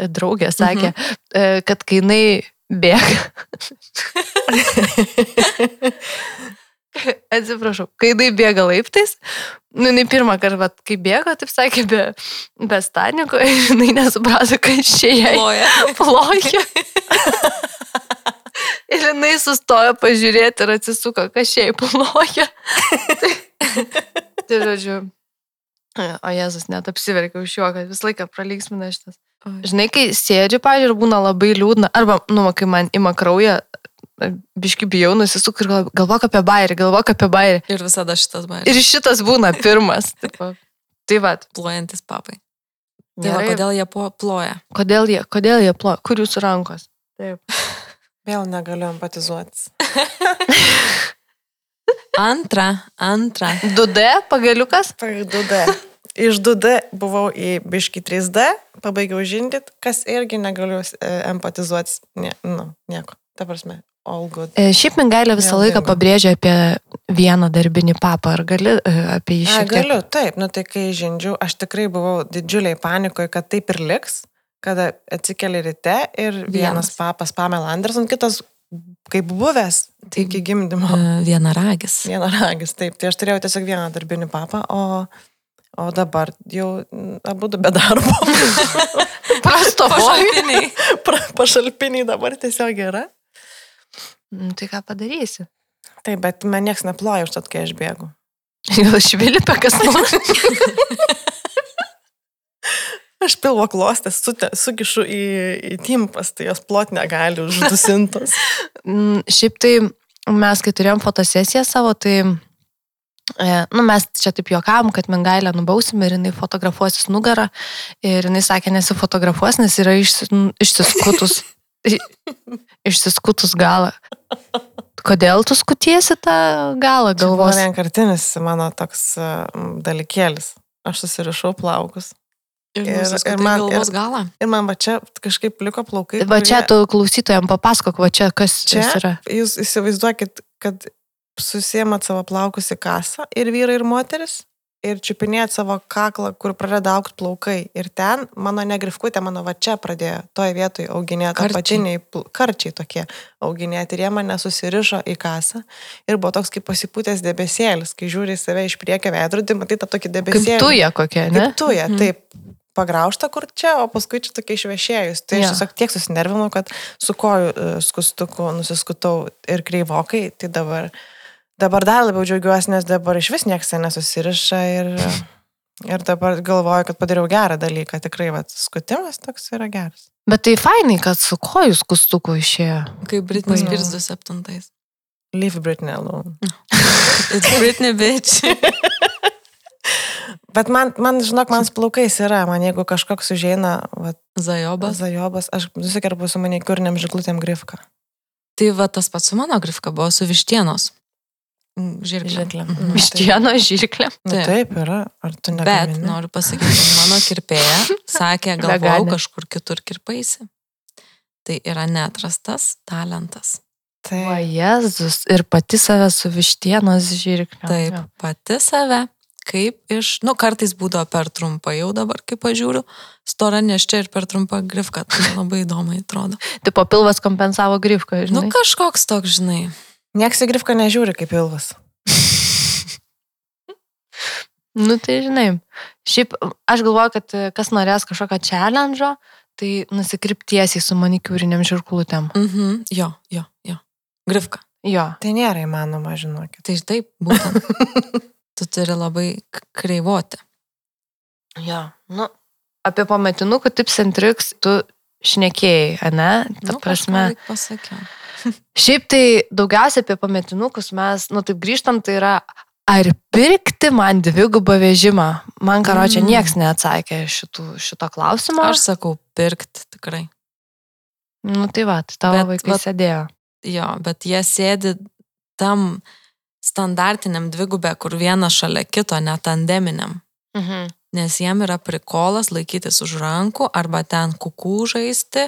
draugė sakė, mhm. kad kai jinai bėga, Atsiprašau, kai jinai bėga laiptais, nu, jinai pirmą kartą, vat, kai bėga, taip sakė, be, be staniko, jinai nesuprato, kad čia jai Ploja. ploja. ir jinai sustojo pažiūrėti ir atsisuko, kas čia jai ploja. tai, tai žodžiu. O Jėzus net apsiverkė už juo, kad visą laiką pralygsmina šitas. Žinai, kai sėdžiu, pažiūrėjau, būna labai liūdna, arba, nu, kai man ima kraują, biški bijau, nusisuk ir gal- galvok apie bairį, galvok apie bairį. Ir visada šitas bairė. Ir šitas būna pirmas. Tai va, Plojantis papai. Tai va, gerai. kodėl jie ploja? kodėl jie, kodėl jie ploja, kur jūsų rankos? Taip. Vėl negaliu empatizuotis. Antra, antra. 2D pagaliukas? Per 2D. Iš 2D buvau į biški 3D, pabaigiau žindyt, kas irgi negaliu e, empatizuotis. Ne, nu, nieko. Ta prasme, all good. E, Šiaip Mingailė visą Vėl laiką dingo. pabrėžia apie vieną darbinį papą. Ar gali e, apie jį A, šiek tiek? galiu, taip, nu tai kai žindžiau, aš tikrai buvau didžiuliai panikoje, kad taip ir liks, kada atsikeli ryte ir vienas, Vienas. papas Pamela Anderson, kitas kaip buvęs tai iki gimdymo. E, Vienaragis. Vieno ragis, taip. Tai aš turėjau tiesiog vieną darbinį papą, o, o dabar jau abu be darbo. Prastovoju. Pašalpiniai. Pra- Pašalpiniai dabar tiesiog yra. Nu, tai ką padarysi? Taip, bet man niekas neploja už tai, kai aš bėgu. Gal švilipė kas nors? Aš pilvo klostės sute- sukišu į, į timpas, tai jos plot negali uždusintos. Mm, Šiaip tai mes, kai turėjom fotosesiją savo, tai e, nu, mes čia taip juokavom, kad Mingailę nubausim ir jinai fotografuosis nugarą. Ir jinai sakė, nesifotografuos, nes yra išsi- nu, išsiskutus. išsiskutus galą. Kodėl tu skutiesi tą galą galvos? vienkartinis mano toks uh, dalykėlis. Aš susirišau plaukus. Ir, Ir- ir, ir ir man- galvos galą. Ir man va čia kažkaip liko plaukai. Va čia kurie- tu klausytojams papasakok, va čia kas čia Čia yra. jūs įsivaizduokit, kad susiemat savo plaukus į kasą ir vyrai, ir moteris. Ir čiupinėjat savo kaklą, kur pradeda aukti plaukai. Ir ten mano negrifkutė, mano va čia pradėjo toje vietoje auginėti pl- karčiai tokie auginėti. Ir jie mane susirišo į kasą. Ir buvo toks kaip pasipūtęs debesėlis, kai žiūri į save iš priekio veidrodį, matai tą tokį Kaip debesėlį. tuja kokia, ne? Kaip tuja, Mhm. taip. Pagraužta kur čia, o paskui čia tokia išvešėjus. Tai Jo. aš tiesiog tiek susinervinau, kad su kojų e, skustuku nusiskutau ir kreivokai. Tai dabar, dabar dar labiau džiaugiuosi, nes dabar iš vis niekas ten nesusiriša ir, ir dabar galvoju, kad padariau gerą dalyką. Tikrai, va, skutimas toks yra geras. Bet tai fainai, kad su kojų skustuku išėjo. Kaip Britney Jo. Spears 27. Leave Britney alone. It's Britney bitch. Bet man, man, žinok, man su plaukais yra, man jeigu kažkoks užeina, va, Zajobas. zajobas, aš nusikerpu su manikiurniam žiklutėm grifką. Tai va tas pats su mano grifka buvo su vištienos. Mm, Žirklė. Žirklė. Mhm. Vištieno žirklė. Taip. taip yra, ar tu Bet negamini? noriu pasakyti, mano kirpėja sakė, Veganė. kažkur kitur kirpaisi. Tai yra neatrastas talentas. O Taip. Jėzus. Ir pati save su vištienos žirklė. Taip, pati save, kaip iš, nu kartais būdavo per trumpai jau dabar, kai pažiūriu, stora neščia ir per trumpą grifką, tai labai įdomu atrodo. Tipo pilvas kompensavo grifką, Nu žinai. kažkoks toks, žinai. Niekas į grifką nežiūri kaip ilgas. Nu, tai žinai. Šiaip aš galvoju, kad e, kas norės kažkokio challenge, tai nusikryptiesiai su manikiūriniam žirklutėm. Mhm, jo, jo, jo. Grifka. Jo. Tai nėra įmanoma, žinokit. Tai taip, būtent. tu turi labai kreivoti. Jo. Nu, apie pametinukų tips and tricks tu šnekėjai, ne? Ta Nu, prasme. Pasakiau. Šiaip tai daugiausia apie pametinukus mes, nu taip grįžtam, tai yra, ar pirkti man dvigubą vežimą? Man karočią Mm. nieks neatsakė šitų, šito klausimo. Aš sakau, pirkti tikrai. Nu tai va, tai tavo Bet vaikai vat- sėdėjo. Jo, bet jie sėdi tam standartiniam dvigubė, kur vienas šalia kito, netandeminiam. Mhm. Nes jiem yra prikolas laikytis už rankų arba ten kukų žaisti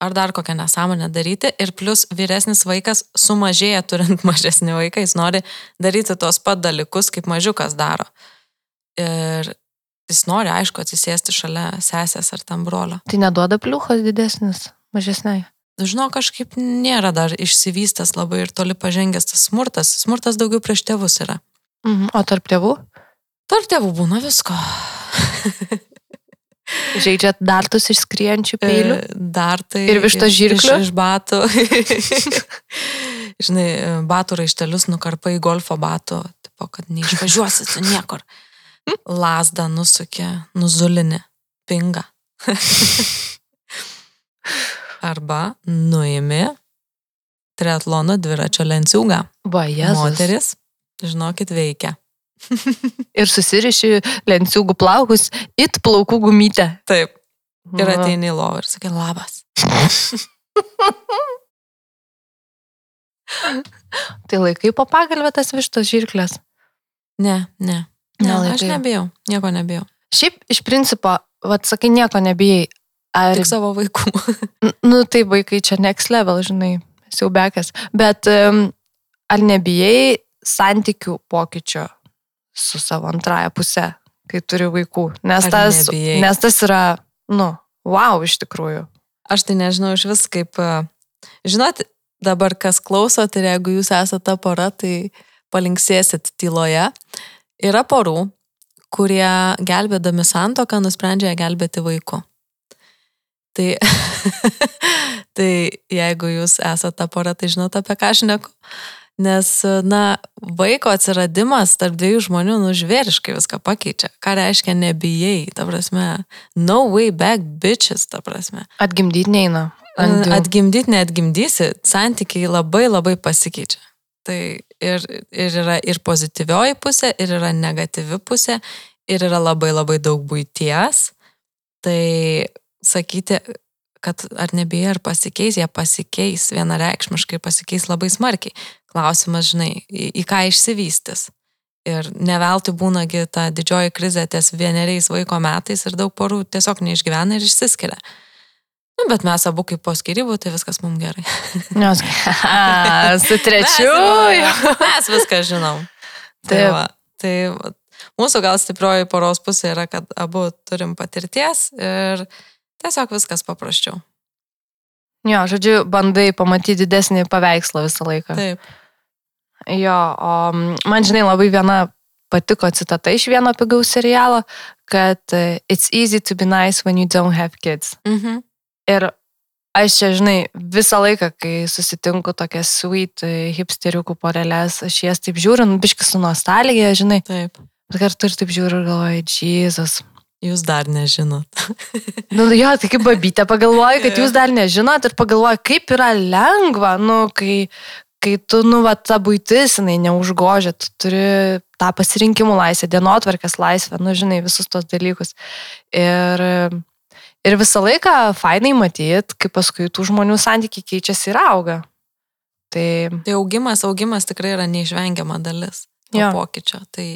ar dar kokią nesąmonę daryti. Ir plus vyresnis vaikas sumažėja turint mažesnį vaiką, jis nori daryti tos pat dalykus, kaip mažiukas daro. Ir jis nori, aišku, atsisėsti šalia sesės ar tam brolio. Tai neduoda pliuchos didesnis, mažesnai. Žinau, kažkaip nėra dar išsivystęs labai ir toli pažengęs tas smurtas. Smurtas daugiau prieš tėvus yra. Mhm. O tarp tėvų? Tarp tėvų būna visko. Žaidžiat dartus iš skrienčių peilių? E, Dar tai. Ir vištos iš- žirklių? Iš, iš batų. Žinai, batų raištelius nukarpai golfo batų, tipo, kad neišvažiuosi su niekur. Lasdą nusukė, nuzulinį, pinga. Arba nuimi triatlono dviračio lenciūgą. Va, jas. Moteris, žinokit, veikia. Ir susiriši lenciūgų plaukus, it plaukų gumytę. Taip. Ir ateini į lovą ir sakai, labas. Tai laikai po pagalbę tas vištos žirklės. Ne, ne. Ne, aš Nelaikai. nebijau, nieko nebijau. Šiaip iš principo, vad sakai, nieko nebijai. Ar, Tik savo vaikų. Nu tai vaikai čia next level, žinai, siaubekas. Bet um, ar nebijai santykių pokyčio su savo antraja pusė, kai turi vaikų? Nes, Ar tas, nebijai? nes tas yra, nu, wow, iš tikrųjų. Aš tai nežinau iš vis kaip, e, žinot, dabar kas klausot ir jeigu jūs esate ta pora, tai palinksėsit tyloje. Yra porų, kurie gelbėdami santoką nusprendžia gelbėti vaiku. Tai, tai jeigu jūs esate ta pora, tai žinote apie ką aš neku. Nes, na, vaiko atsiradimas tarp dviejų žmonių nužvėriškai viską pakeičia. Ką reiškia nebijai, ta prasme, no way back bitches, ta prasme. Atgimdyti neina. Atgimdyti, neatgimdysi, santykiai labai labai pasikeičia. Tai ir, ir yra ir pozityvioji pusė, ir yra negatyvi pusė, ir yra labai labai daug būties. Tai sakyti, kad ar nebijai, ar pasikeis, jie pasikeis vienareikšmiškai, pasikeis labai smarkiai. Klausimas, žinai, į, į ką išsivystys. Ir neveltui būnagi ta didžioji krizė ties vieneriais vaiko metais ir daug porų tiesiog neišgyvena ir išsiskiria. Nu, bet mes abu kaip po skirybų, tai viskas mums gerai. Nes, a, su trečiu. Mes, mes viską žinom. Tai, va, tai va, mūsų gal stiprioji poros pusė yra, kad abu turim patirties ir tiesiog viskas paprasčiau. Jo, žodžiu, bandai pamatyti didesnį paveikslą visą laiką. Taip. Jo, o man žinai labai viena patiko citata iš vieno pigaus serialo, kad e, it's easy to be nice when you don't have kids. Mhm. Ir aš čia, žinai, visą laiką, kai susitinku tokias sweet e, hipsteriukų porelės, aš jas taip žiūriu, nu, biškis su nostalgija, žinai, Taip. bet kartu ir taip žiūriu ir galvoju, Jėzus. Jūs dar nežinot. Nu, jo, tai kaip babytė pagalvoju, kad jūs dar nežinot ir pagalvoju, kaip yra lengva, nu, kai, kai tu, nu, va, ta būtis, jinai neužgožia, tu turi tą pasirinkimų laisvę, dienotvarkės laisvę, nu, žinai, visus tos dalykus. Ir, ir visą laiką fainai matyt, kaip paskui tų žmonių santykiai keičiasi ir auga. Tai, Tai augimas, augimas tikrai yra neišvengiama dalis to Jo. pokyčio. Tai,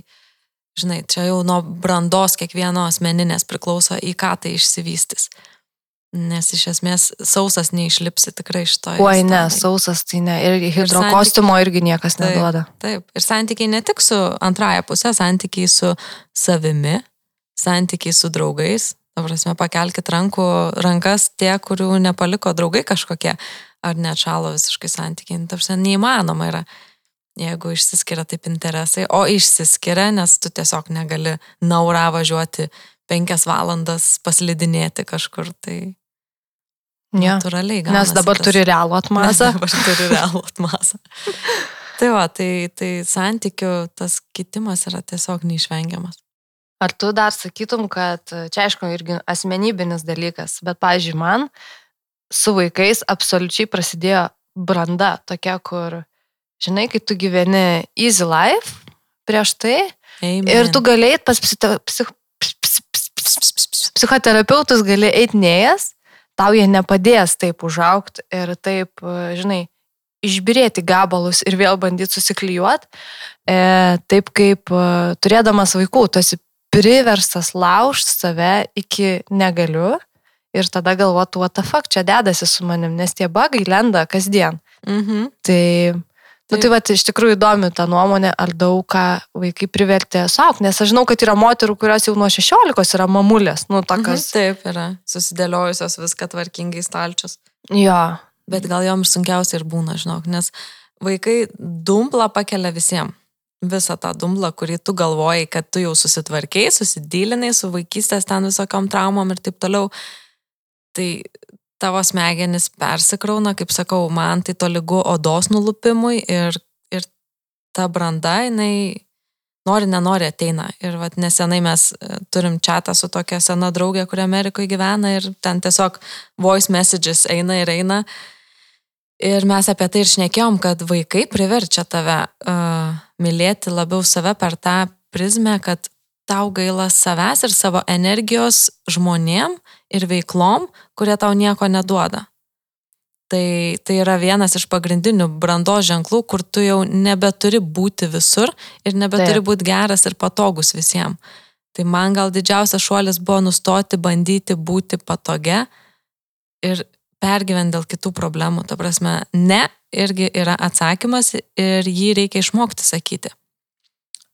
žinai, čia jau nuo brandos kiekvieno asmeninės priklauso, į ką tai išsivystys. Nes iš esmės sausas neišlipsi tikrai iš to. oi ne, sausas tai ne. Ir hidrokostiumo irgi niekas Taip. neduoda. Taip, ir santykiai ne tik su antraja pusė, santykiai su savimi, santykiai su draugais. Ta prasme, pakelkite rankų, rankas tie, kurių nepaliko draugai kažkokie, ar net šalo visiškai santykiai. Ta prasme, neįmanoma yra, jeigu išsiskiria taip interesai, o išsiskiria, nes tu tiesiog negali naura važiuoti penkias valandas paslidinėti kažkur, tai Ja. natūraliai. Nes gaunasi dabar tas- turi realų atmazą. dabar turi realų atmasą. tai va, tai, tai santykių tas kitimas yra tiesiog neišvengiamas. Ar tu dar sakytum, kad čia aišku irgi asmenybinis dalykas, bet, pavyzdžiui, man su vaikais absoliučiai prasidėjo branda tokia, kur, žinai, kai tu gyveni easy life prieš tai Amen. ir tu galėjai pas psich, ps- ps- ps- ps- ps- ps- psichoterapeutus gali eiti nejas, tau jie nepadės taip užaukti ir taip, žinai, išbirėti gabalus ir vėl bandyti susiklyjuoti, e, taip kaip e, turėdamas vaikų, tu esi priverstas laužti save iki negaliu ir tada galvotų, what the fuck čia dedasi su manim, nes tie bagai lenda kasdien. Mhm. Tai, nu, Taip. tai va, iš tikrųjų įdomi ta nuomonė, ar daug ką vaikai privertė sauk, nes aš žinau, kad yra moterų, kurios jau nuo 16 yra mamulės, nu, Mhm. tokios. Taip yra, susidėliojusios viską tvarkingai stalčius. Jo, Bet gal jom ir sunkiausia ir būna, žinok, nes vaikai dumplą pakelia visiems. Visą tą dumblą, kurį tu galvojai, kad tu jau susitvarkiai, susidylinai su vaikystės ten visokiom traumom ir taip toliau. Tai tavo smegenis persikrauna, kaip sakau, man tai to lygu odos nulupimui ir, ir ta branda, jinai nori, nenori ateina. Ir vat, nesenai mes e, turim čatą su tokia sena draugė, kuri Amerikoje gyvena ir ten tiesiog voice messages eina ir eina. Ir mes apie tai ir šnekėjom, kad vaikai priverčia tave uh, mylėti labiau save per tą prizmę, kad tau gaila savęs ir savo energijos žmonėm ir veiklom, kurie tau nieko neduoda. Tai, tai yra vienas iš pagrindinių brandos ženklų, kur tu jau nebeturi būti visur ir nebeturi Taip. būti geras ir patogus visiems. Tai man gal didžiausias šuolis buvo nustoti bandyti būti patogia ir pergyventi dėl kitų problemų. Ta prasme, ne irgi yra atsakymas ir jį reikia išmokti sakyti.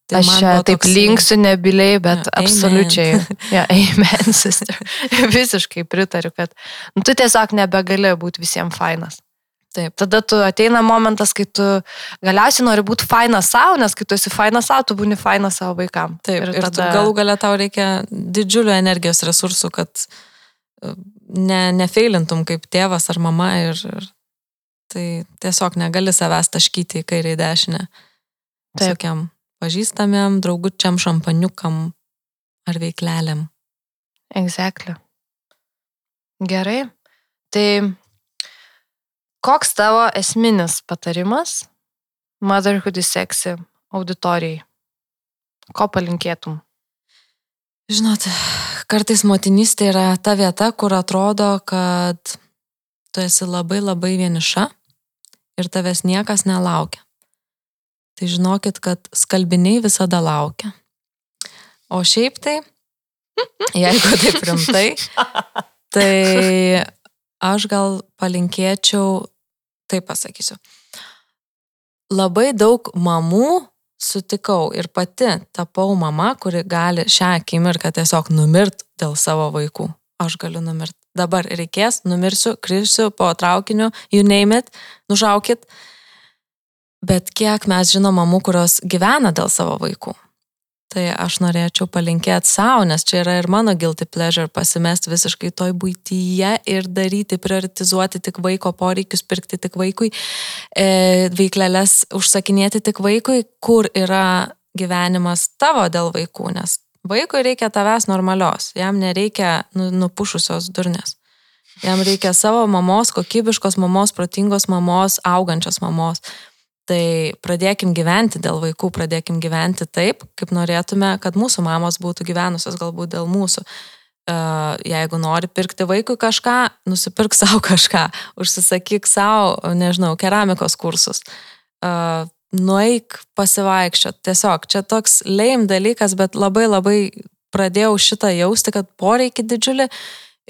Tai Aš čia taip toksai- linksiu nebiliai, bet Jo, absoliučiai. Ja, amen, sister. Visiškai pritariu, kad nu, tu tiesiog nebegali būti visiems fainas. Taip. Tada tu ateina momentas, kai tu galiausiai nori būti fainas savo, nes kai tu esi fainas savo, tu būni fainas savo vaikam. Taip, ir, ir tada... galų gale tau reikia didžiulio energijos resursų, kad e, ne, nefeilintum kaip tėvas ar mama ir, ir tai tiesiog negali savęs taškyti į kairę į dešinę. Taip. Tokiam pažįstamiem, draugučiam, šampaniukam ar veiklelėm. Exactly. Gerai. Tai koks tavo esminis patarimas Motherhood is sexy auditorijai? Ko palinkėtum? Žinot, kartais motinystė yra ta vieta, kur atrodo, kad tu esi labai labai vieniša ir tavęs niekas nelaukia. Tai žinokit, kad skalbiniai visada laukia. O šiaip tai, jeigu taip rimtai, tai aš gal palinkėčiau, taip pasakysiu, labai daug mamų sutikau ir pati tapau mama, kuri gali šią akimirką tiesiog numirt dėl savo vaikų. Aš galiu numirt. Dabar reikės, numirsiu, krisiu po traukiniu, you name it, nušaukit. Bet kiek mes žinom mamų, kurios gyvena dėl savo vaikų. Tai aš norėčiau palinkėti savo, nes čia yra ir mano guilty pleasure pasimesti visiškai toj būtyje ir daryti, prioritizuoti tik vaiko poreikius, pirkti tik vaikui, e, veiklelės užsakinėti tik vaikui, kur yra gyvenimas tavo dėl vaikų, nes vaikui reikia tavęs normalios, jam nereikia nu, nupušusios durnės. Jam reikia savo mamos, kokybiškos mamos, protingos mamos, augančios mamos. Tai pradėkim gyventi dėl vaikų, pradėkim gyventi taip, kaip norėtume, kad mūsų mamos būtų gyvenusios galbūt dėl mūsų. Uh, jeigu nori pirkti vaikui kažką, nusipirk savo kažką, užsisakyk savo, nežinau, keramikos kursus. Uh, nueik pasivaikščiot. Tiesiog čia toks leim dalykas, bet labai labai pradėjau šitą jausti, kad poreikį didžiulį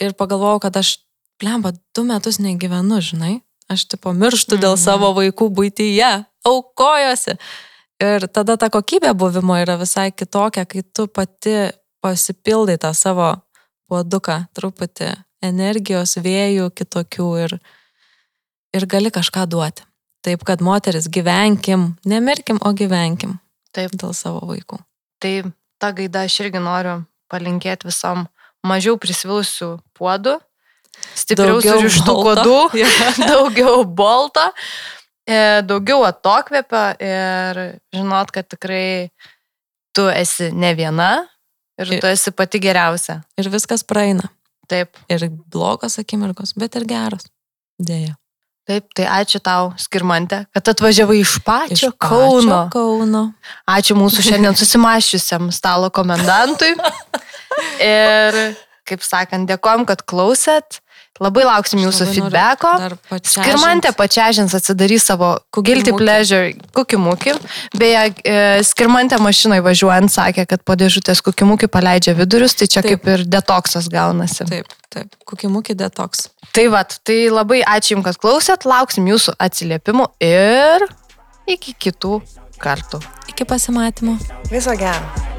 ir pagalvojau, kad aš, blemba, du metus negyvenu, žinai. Aš tipo mirštu dėl Mhm. savo vaikų būtyje, aukojosi. Ir tada ta kokybė buvimo yra visai kitokia, kai tu pati pasipildai tą savo puoduką, truputį energijos, vėjų kitokių ir, ir gali kažką duoti. Taip, kad moteris gyvenkim, nemirkim, o gyvenkim Taip. dėl savo vaikų. Tai tą gaidą aš irgi noriu palinkėti visam mažiau prisvilusių puodų, stipriau surištų kodų, daugiau bolto, e, daugiau atokvėpio ir žinot, kad tikrai tu esi ne viena ir tu esi pati geriausia. Ir viskas praeina. Taip, Ir blogos akimirkos, bet ir geros. Dėja. taip, tai ačiū tau, Skirmante, kad atvažiavai iš pačio Iš pačio Kauno. Kauno. Ačiū mūsų šiandien susimaščiusiam stalo komendantui. Ir, kaip sakant, dėkojom, kad klausėt. Labai lauksim Aš jūsų labai feedbacko. Skirmantė pačiažins atsidarys savo guilty Kukimukį. pleasure kukimukį. Beje, e, Skirmantė mašinai važiuojant sakė, kad po dėžutės kukimukį paleidžia vidurius, tai čia Taip. kaip ir detoksas gaunasi. Taip, taip. Kukimukį detoks. Tai vad, tai labai ačiū Jums, kad klausėt, lauksim jūsų atsiliepimų ir iki kitų kartų. Iki pasimatymo. Viso gero.